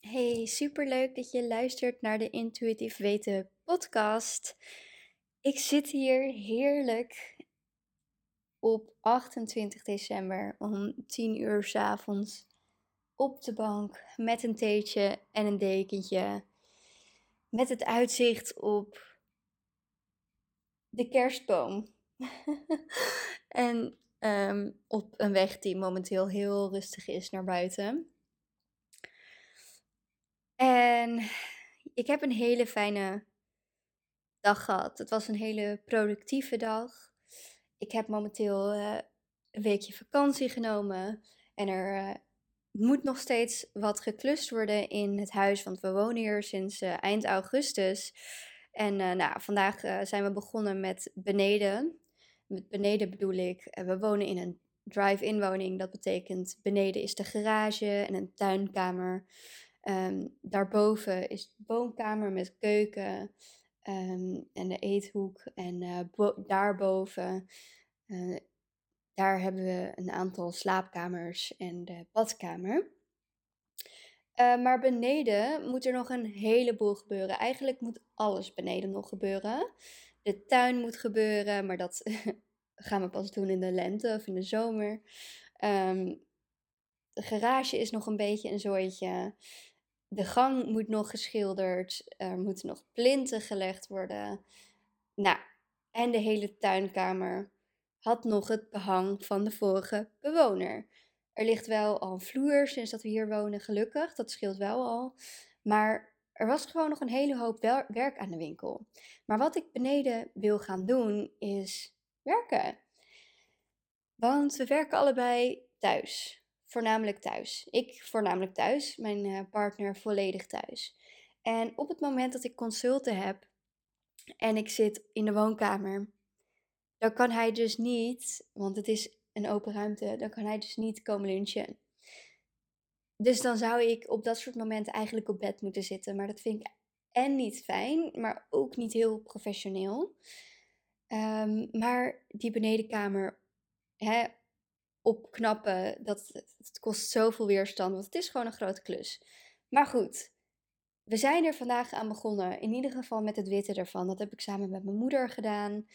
Hey, superleuk dat je luistert naar de Intuïtief Weten podcast. Ik zit hier heerlijk op 28 december om 10 uur 's avonds op de bank met een theetje en een dekentje. Met het uitzicht op de kerstboom. en ehm, op een weg die momenteel heel rustig is naar buiten. En ik heb een hele fijne dag gehad. Het was een hele productieve dag. Ik heb momenteel eh, een weekje vakantie genomen. En er eh, moet nog steeds wat geklust worden in het huis. Want we wonen hier sinds eh, eind augustus. En eh, nou, vandaag eh, zijn we begonnen met beneden. Met beneden bedoel ik, we wonen in een drive-in woning. Dat betekent beneden is de garage en een tuinkamer. Ehm, daarboven is de woonkamer met keuken ehm, en de eethoek. En bo- daarboven, daar hebben we een aantal slaapkamers en de badkamer. Eh, maar beneden moet er nog een heleboel gebeuren. Eigenlijk moet alles beneden nog gebeuren. De tuin moet gebeuren, maar dat gaan we pas doen in de lente of in de zomer. Ehm, de garage is nog een beetje een zooitje. De gang moet nog geschilderd. Er moeten nog plinten gelegd worden. Nou, en de hele tuinkamer had nog het behang van de vorige bewoner. Er ligt wel al een vloer sinds dat we hier wonen, gelukkig. Dat scheelt wel al. Maar er was gewoon nog een hele hoop werk aan de winkel. Maar wat ik beneden wil gaan doen, is werken. Want we werken allebei thuis. Voornamelijk thuis. Ik voornamelijk thuis, mijn eh, partner volledig thuis. En op het moment dat ik consulten heb en ik zit in de woonkamer, dan kan hij dus niet, want het is een open ruimte, dan kan hij dus niet komen lunchen. Dus dan zou ik op dat soort momenten eigenlijk op bed moeten zitten. Maar dat vind ik en niet fijn, maar ook niet heel professioneel. Ehm, maar die benedenkamer hè, opknappen, dat, dat kost zoveel weerstand, want het is gewoon een grote klus. Maar goed, we zijn er vandaag aan begonnen. In ieder geval met het witte ervan. Dat heb ik samen met mijn moeder gedaan.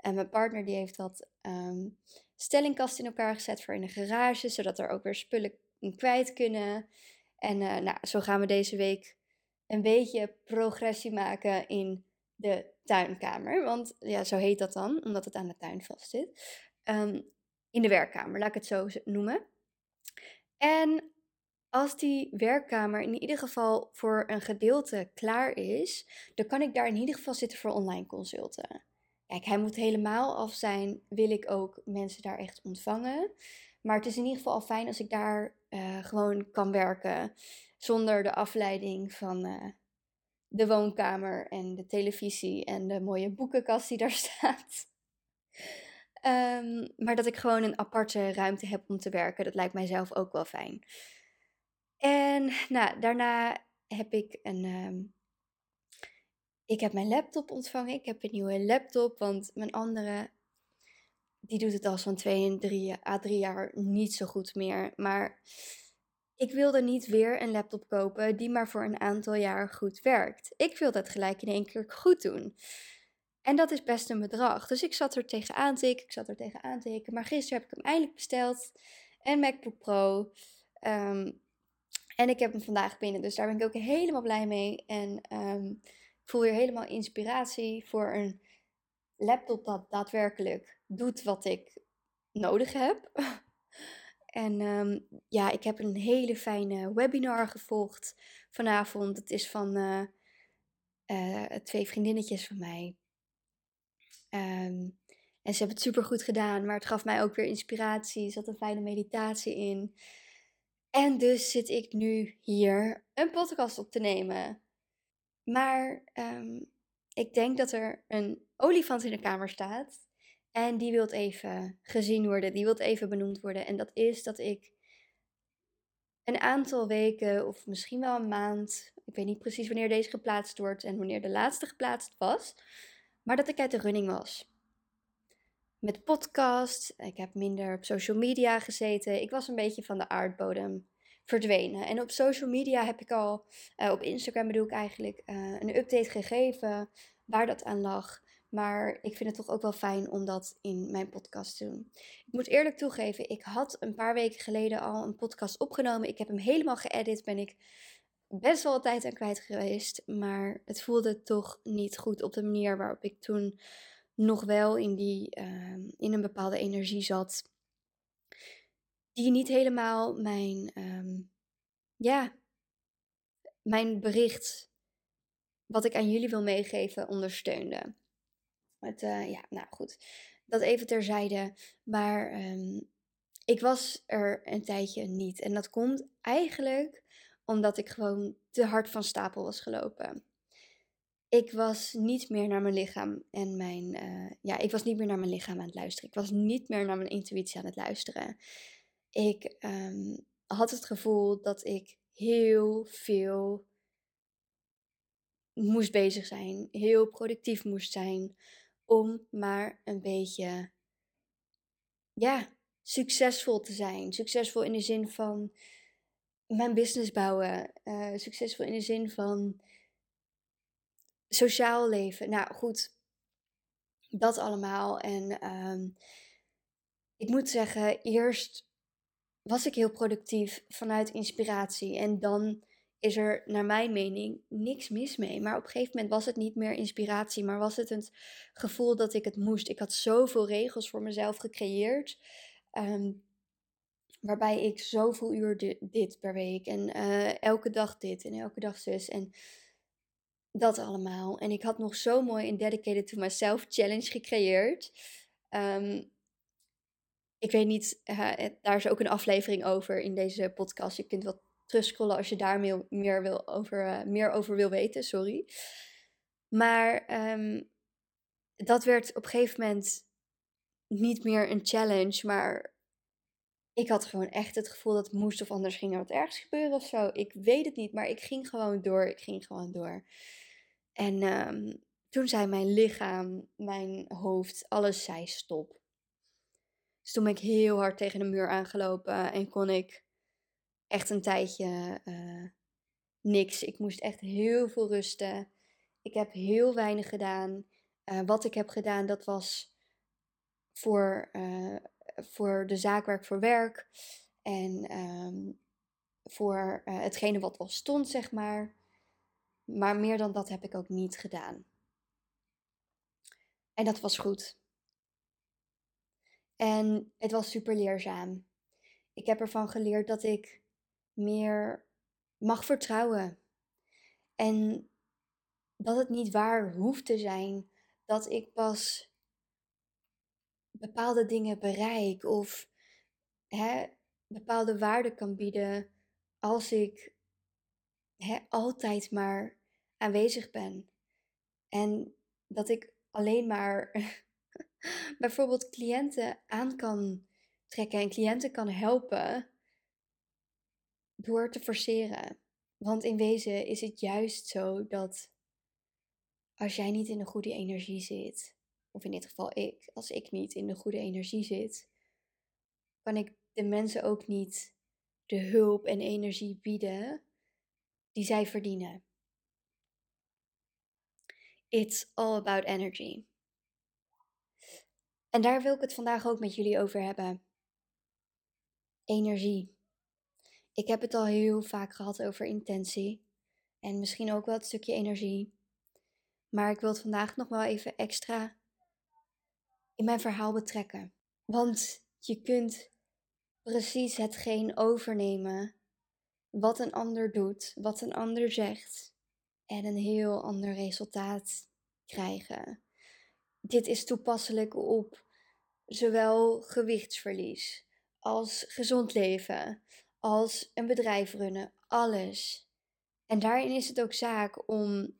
En mijn partner die heeft wat ehm stellingkast in elkaar gezet voor in de garage, zodat er ook weer spullen kwijt kunnen. En eh, nou, zo gaan we deze week een beetje progressie maken in de tuinkamer. Want ja, zo heet dat dan, omdat het aan de tuin vast zit. Ehm, in de werkkamer, laat ik het zo noemen. En als die werkkamer in ieder geval voor een gedeelte klaar is, dan kan ik daar in ieder geval zitten voor online consulten. Kijk, hij moet helemaal af zijn, wil ik ook mensen daar echt ontvangen. Maar het is in ieder geval al fijn als ik daar eh, gewoon kan werken zonder de afleiding van eh, de woonkamer en de televisie en de mooie boekenkast die daar staat. Ehm, maar dat ik gewoon een aparte ruimte heb om te werken, dat lijkt mij zelf ook wel fijn. En nou, daarna heb ik een. ehm, ik heb mijn laptop ontvangen. Ik heb een nieuwe laptop, want mijn andere. Die doet het al zo'n 2 en 3 à 3 jaar niet zo goed meer. Maar ik wilde niet weer een laptop kopen die maar voor een aantal jaar goed werkt. Ik wil dat gelijk in één keer goed doen. En dat is best een bedrag. Dus ik zat er tegenaan te tikken, ik zat er tegenaan te tikken. Maar gisteren heb ik hem eindelijk besteld. Een MacBook Pro. Ehm, en ik heb hem vandaag binnen, dus daar ben ik ook helemaal blij mee. En ehm, voel weer helemaal inspiratie voor een laptop dat daadwerkelijk doet wat ik nodig heb. En ehm, ja, ik heb een hele fijne webinar gevolgd vanavond. Het is van eh, twee vriendinnetjes van mij. Ehm, en ze hebben het super goed gedaan, maar het gaf mij ook weer inspiratie. Er zat een fijne meditatie in. En dus zit ik nu hier een podcast op te nemen. Maar ehm, ik denk dat er een olifant in de kamer staat. En die wilt even gezien worden, die wilt even benoemd worden. En dat is dat ik een aantal weken of misschien wel een maand. Ik weet niet precies wanneer deze geplaatst wordt en wanneer de laatste geplaatst was. Maar dat ik uit de running was. Met podcast, ik heb minder op social media gezeten. Ik was een beetje van de aardbodem En op social media heb ik al, uh, op Instagram bedoel ik eigenlijk, uh, een update gegeven waar dat aan lag. Maar ik vind het toch ook wel fijn om dat in mijn podcast te doen. Ik moet eerlijk toegeven, ik had een paar weken geleden al een podcast opgenomen. Ik heb hem helemaal geëdit, ben ik best wel tijd aan kwijt geweest. Maar het voelde toch niet goed op de manier waarop ik toen nog wel in, die, uh, in een bepaalde energie zat. Die niet helemaal mijn, um, ja, mijn bericht, wat ik aan jullie wil meegeven, ondersteunde. Het, uh, ja, nou goed, dat even terzijde. Maar um, ik was er een tijdje niet. En dat komt eigenlijk omdat ik gewoon te hard van stapel was gelopen. Ik was niet meer naar mijn lichaam en mijn. Uh, ja, ik was niet meer naar mijn lichaam aan het luisteren. Ik was niet meer naar mijn intuïtie aan het luisteren. Ik um, had het gevoel dat ik heel veel moest bezig zijn, heel productief moest zijn, om maar een beetje, ja, succesvol te zijn. Succesvol in de zin van mijn business bouwen, uh, succesvol in de zin van sociaal leven. Nou goed, dat allemaal. En um, ik moet zeggen, eerst was ik heel productief vanuit inspiratie. En dan is er, naar mijn mening, niks mis mee. Maar op een gegeven moment was het niet meer inspiratie, maar was het het gevoel dat ik het moest. Ik had zoveel regels voor mezelf gecreëerd. Um, waarbij ik zoveel uur dit per week en uh, elke dag dit en elke dag zus. En dat allemaal. En ik had nog zo mooi een Dedicated to Myself challenge gecreëerd. Um, ik weet niet, uh, daar is ook een aflevering over in deze podcast. Je kunt wat terugscrollen als je daar meer, wil over, uh, meer over wil weten, sorry. Maar um, dat werd op een gegeven moment niet meer een challenge, maar ik had gewoon echt het gevoel dat het moest of anders ging er wat ergens gebeuren of zo. Ik weet het niet, maar ik ging gewoon door. Ik ging gewoon door. En um, toen zei mijn lichaam, mijn hoofd, alles zei stop. Dus toen ben ik heel hard tegen de muur aangelopen en kon ik echt een tijdje uh, niks. Ik moest echt heel veel rusten. Ik heb heel weinig gedaan. Uh, wat ik heb gedaan, dat was voor, uh, voor de zaak waar ik voor werk. En um, voor hetgene wat al stond, zeg maar. Maar meer dan dat heb ik ook niet gedaan. En dat was goed. En het was super leerzaam. Ik heb ervan geleerd dat ik meer mag vertrouwen. En dat het niet waar hoeft te zijn dat ik pas bepaalde dingen bereik of hè, bepaalde waarde kan bieden als ik hè, altijd maar aanwezig ben. En dat ik alleen maar bijvoorbeeld cliënten aan kan trekken en cliënten kan helpen door te forceren. Want in wezen is het juist zo dat als jij niet in de goede energie zit, of in dit geval ik, als ik niet in de goede energie zit, kan ik de mensen ook niet de hulp en energie bieden die zij verdienen. It's all about energy. En daar wil ik het vandaag ook met jullie over hebben. Energie. Ik heb het al heel vaak gehad over intentie. En misschien ook wel het stukje energie. Maar ik wil het vandaag nog wel even extra in mijn verhaal betrekken. Want je kunt precies hetgeen overnemen wat een ander doet, wat een ander zegt. En een heel ander resultaat krijgen. Dit is toepasselijk op zowel gewichtsverlies als gezond leven, als een bedrijf runnen, alles. En daarin is het ook zaak om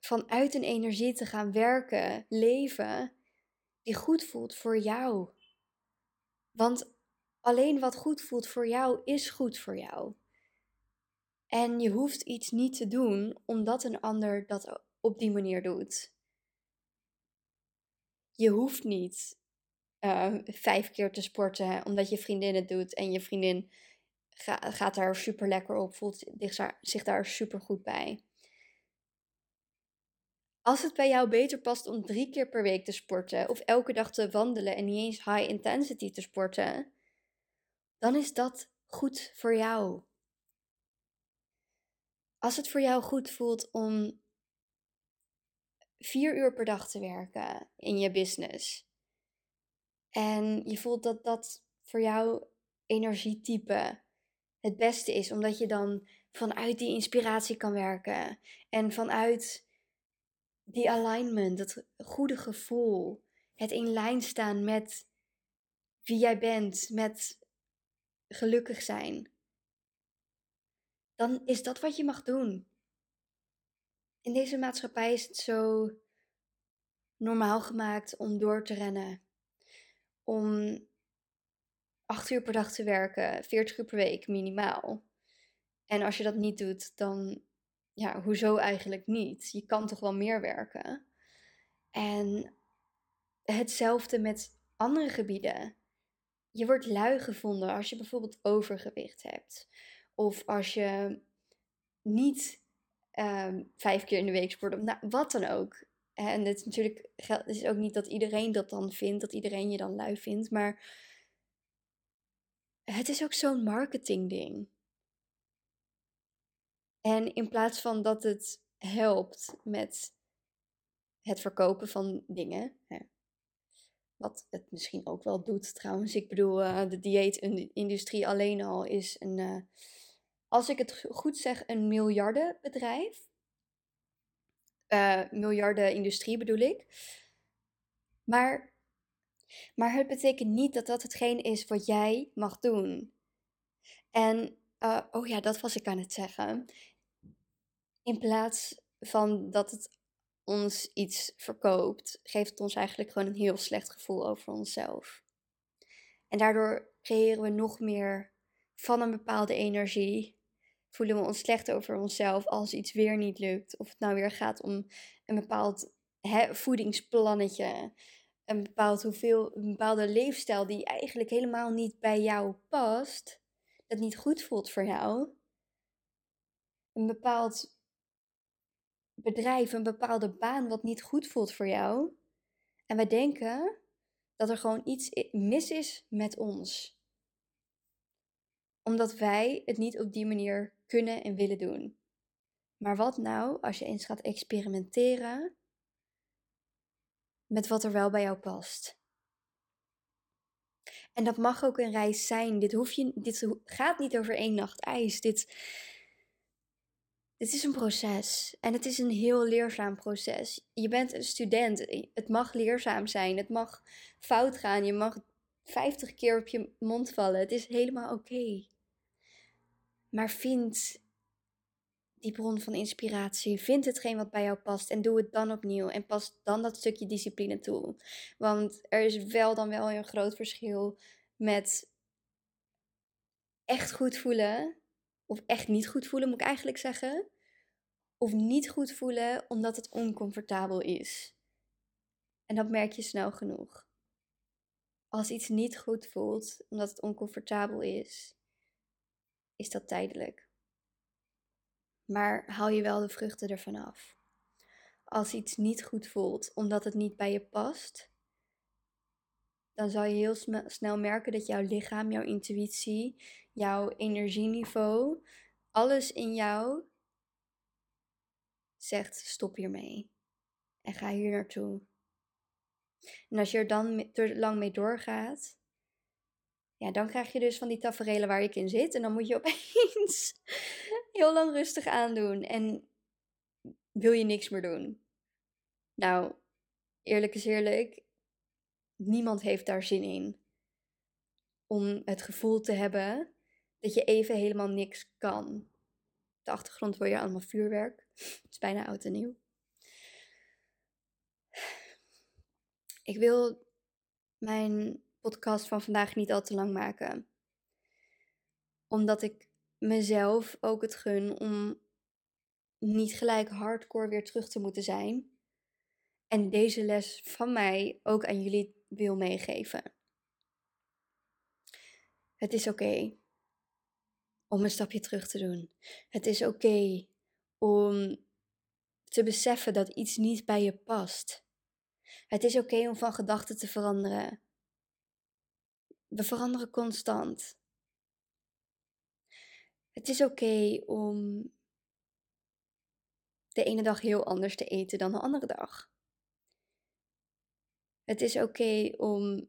vanuit een energie te gaan werken, leven, die goed voelt voor jou. Want Alleen wat goed voelt voor jou is goed voor jou. En je hoeft iets niet te doen omdat een ander dat op die manier doet. Je hoeft niet uh, vijf keer te sporten omdat je vriendin het doet en je vriendin ga, gaat daar super lekker op, voelt zich daar super goed bij. Als het bij jou beter past om drie keer per week te sporten of elke dag te wandelen en niet eens high intensity te sporten, dan is dat goed voor jou. Als het voor jou goed voelt om vier uur per dag te werken in je business en je voelt dat dat voor jou energietype het beste is, omdat je dan vanuit die inspiratie kan werken en vanuit die alignment, dat goede gevoel, het in lijn staan met wie jij bent, met gelukkig zijn, dan is dat wat je mag doen. In deze maatschappij is het zo normaal gemaakt om door te rennen, om acht uur per dag te werken, 40 uur per week minimaal. En als je dat niet doet, dan ja, hoezo eigenlijk niet? Je kan toch wel meer werken? En hetzelfde met andere gebieden. Je wordt lui gevonden als je bijvoorbeeld overgewicht hebt. Of als je niet ehm, vijf keer in de week sport, nou, wat dan ook. En het is natuurlijk het is ook niet dat iedereen dat dan vindt, dat iedereen je dan lui vindt. Maar het is ook zo'n marketingding. En in plaats van dat het helpt met het verkopen van dingen, hè, wat het misschien ook wel doet trouwens. Ik bedoel, uh, de dieetindustrie alleen al is een, uh, als ik het goed zeg, een miljardenbedrijf. Uh, miljardenindustrie bedoel ik. Maar, maar het betekent niet dat dat hetgeen is wat jij mag doen. En, oh ja, dat was ik aan het zeggen. In plaats van dat het ons iets verkoopt, geeft het ons eigenlijk gewoon een heel slecht gevoel over onszelf. En daardoor creëren we nog meer van een bepaalde energie. Voelen we ons slecht over onszelf als iets weer niet lukt. Of het nou weer gaat om een bepaald hè, voedingsplannetje. Een, bepaald hoeveel, een bepaalde leefstijl die eigenlijk helemaal niet bij jou past. Dat niet goed voelt voor jou. Een bepaald bedrijf, een bepaalde baan wat niet goed voelt voor jou. En wij denken dat er gewoon iets mis is met ons. Omdat wij het niet op die manier kunnen en willen doen. Maar wat nou als je eens gaat experimenteren met wat er wel bij jou past? En dat mag ook een reis zijn. Dit, hoef je, dit gaat niet over één nacht ijs. Dit, het is een proces en het is een heel leerzaam proces. Je bent een student, het mag leerzaam zijn, het mag fout gaan, je mag 50 keer op je mond vallen. Het is helemaal oké. Maar vind die bron van inspiratie, vind hetgeen wat bij jou past en doe het dan opnieuw en pas dan dat stukje discipline toe. Want er is wel dan wel een groot verschil met echt goed voelen of echt niet goed voelen, moet ik eigenlijk zeggen. Of niet goed voelen omdat het oncomfortabel is. En dat merk je snel genoeg. Als iets niet goed voelt omdat het oncomfortabel is, is dat tijdelijk. Maar haal je wel de vruchten ervan af. Als iets niet goed voelt omdat het niet bij je past, dan zal je heel snel merken dat jouw lichaam, jouw intuïtie, jouw energieniveau, alles in jou zegt stop hiermee en ga hier naartoe. En als je er dan te lang mee doorgaat, ja, dan krijg je dus van die taferelen waar ik in zit en dan moet je opeens heel lang rustig aandoen en wil je niks meer doen. Nou, eerlijk is eerlijk, niemand heeft daar zin in om het gevoel te hebben dat je even helemaal niks kan. De achtergrond hoor je allemaal vuurwerk. Het is bijna oud en nieuw. Ik wil mijn podcast van vandaag niet al te lang maken. Omdat ik mezelf ook het gun om niet gelijk hardcore weer terug te moeten zijn. En deze les van mij ook aan jullie wil meegeven. Het is oké om een stapje terug te doen. Het is oké om te beseffen dat iets niet bij je past. Het is oké om van gedachten te veranderen. We veranderen constant. Het is oké om de ene dag heel anders te eten dan de andere dag. Het is oké om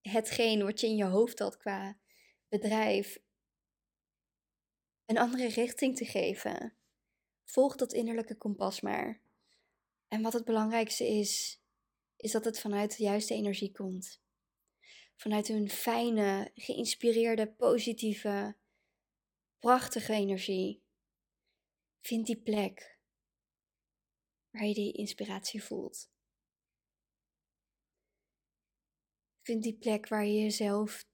hetgeen wat je in je hoofd had qua bedrijf een andere richting te geven. Volg dat innerlijke kompas maar. En wat het belangrijkste is, is dat het vanuit de juiste energie komt. Vanuit een fijne, geïnspireerde, positieve, prachtige energie. Vind die plek waar je die inspiratie voelt. Vind die plek waar je jezelf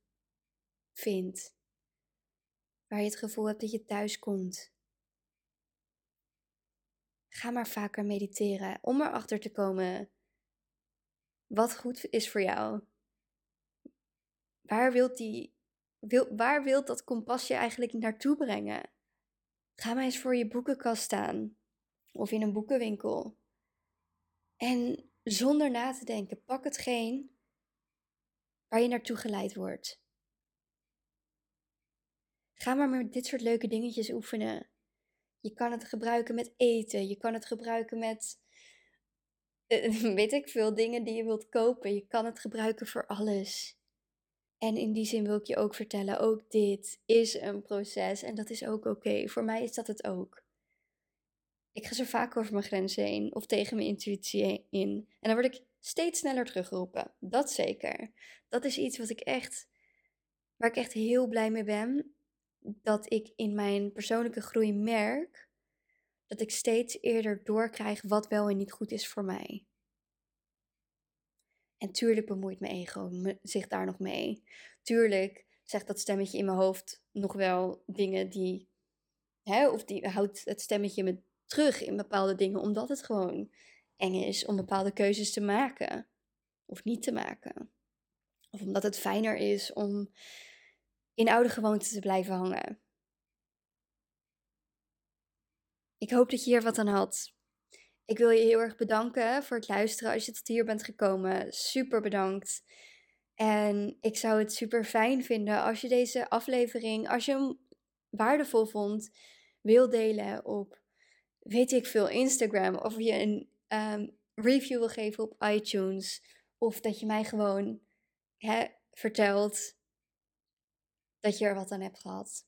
vindt. Waar je het gevoel hebt dat je thuis komt. Ga maar vaker mediteren om erachter te komen wat goed is voor jou. Waar wilt, die, wil, waar wilt dat kompas je eigenlijk naartoe brengen? Ga maar eens voor je boekenkast staan of in een boekenwinkel. En zonder na te denken, pak hetgeen waar je naartoe geleid wordt. Ga maar met dit soort leuke dingetjes oefenen. Je kan het gebruiken met eten. Je kan het gebruiken met, eh, weet ik veel, dingen die je wilt kopen. Je kan het gebruiken voor alles. En in die zin wil ik je ook vertellen, ook dit is een proces en dat is ook oké. Voor mij is dat het ook. Ik ga zo vaak over mijn grenzen heen of tegen mijn intuïtie in. En dan word ik steeds sneller teruggeroepen. Dat zeker. Dat is iets wat ik echt, waar ik echt heel blij mee ben dat ik in mijn persoonlijke groei merk dat ik steeds eerder doorkrijg wat wel en niet goed is voor mij. En tuurlijk bemoeit mijn ego zich daar nog mee. Tuurlijk zegt dat stemmetje in mijn hoofd nog wel dingen die. Hè, of die houdt het stemmetje me terug in bepaalde dingen, omdat het gewoon eng is om bepaalde keuzes te maken. Of niet te maken. Of omdat het fijner is om in oude gewoonten te blijven hangen. Ik hoop dat je hier wat aan had. Ik wil je heel erg bedanken voor het luisteren als je tot hier bent gekomen. Super bedankt. En ik zou het super fijn vinden als je deze aflevering, als je hem waardevol vond, wil delen op, weet ik veel, Instagram. Of je een ehm, review wil geven op iTunes. Of dat je mij gewoon hè, vertelt dat je er wat aan hebt gehad.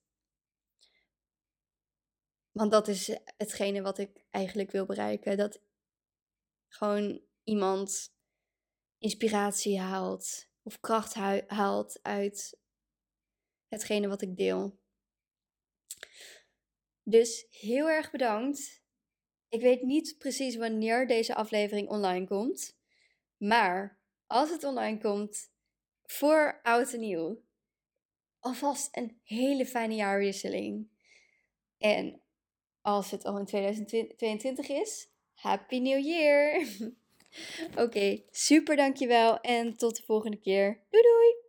Want dat is hetgene wat ik eigenlijk wil bereiken. Dat gewoon iemand inspiratie haalt of kracht haalt uit hetgene wat ik deel. Dus heel erg bedankt. Ik weet niet precies wanneer deze aflevering online komt. Maar als het online komt, voor oud en nieuw, alvast een hele fijne jaarwisseling. En als het al in 2022 is, Happy New Year! Oké, super dankjewel en tot de volgende keer. Doei doei!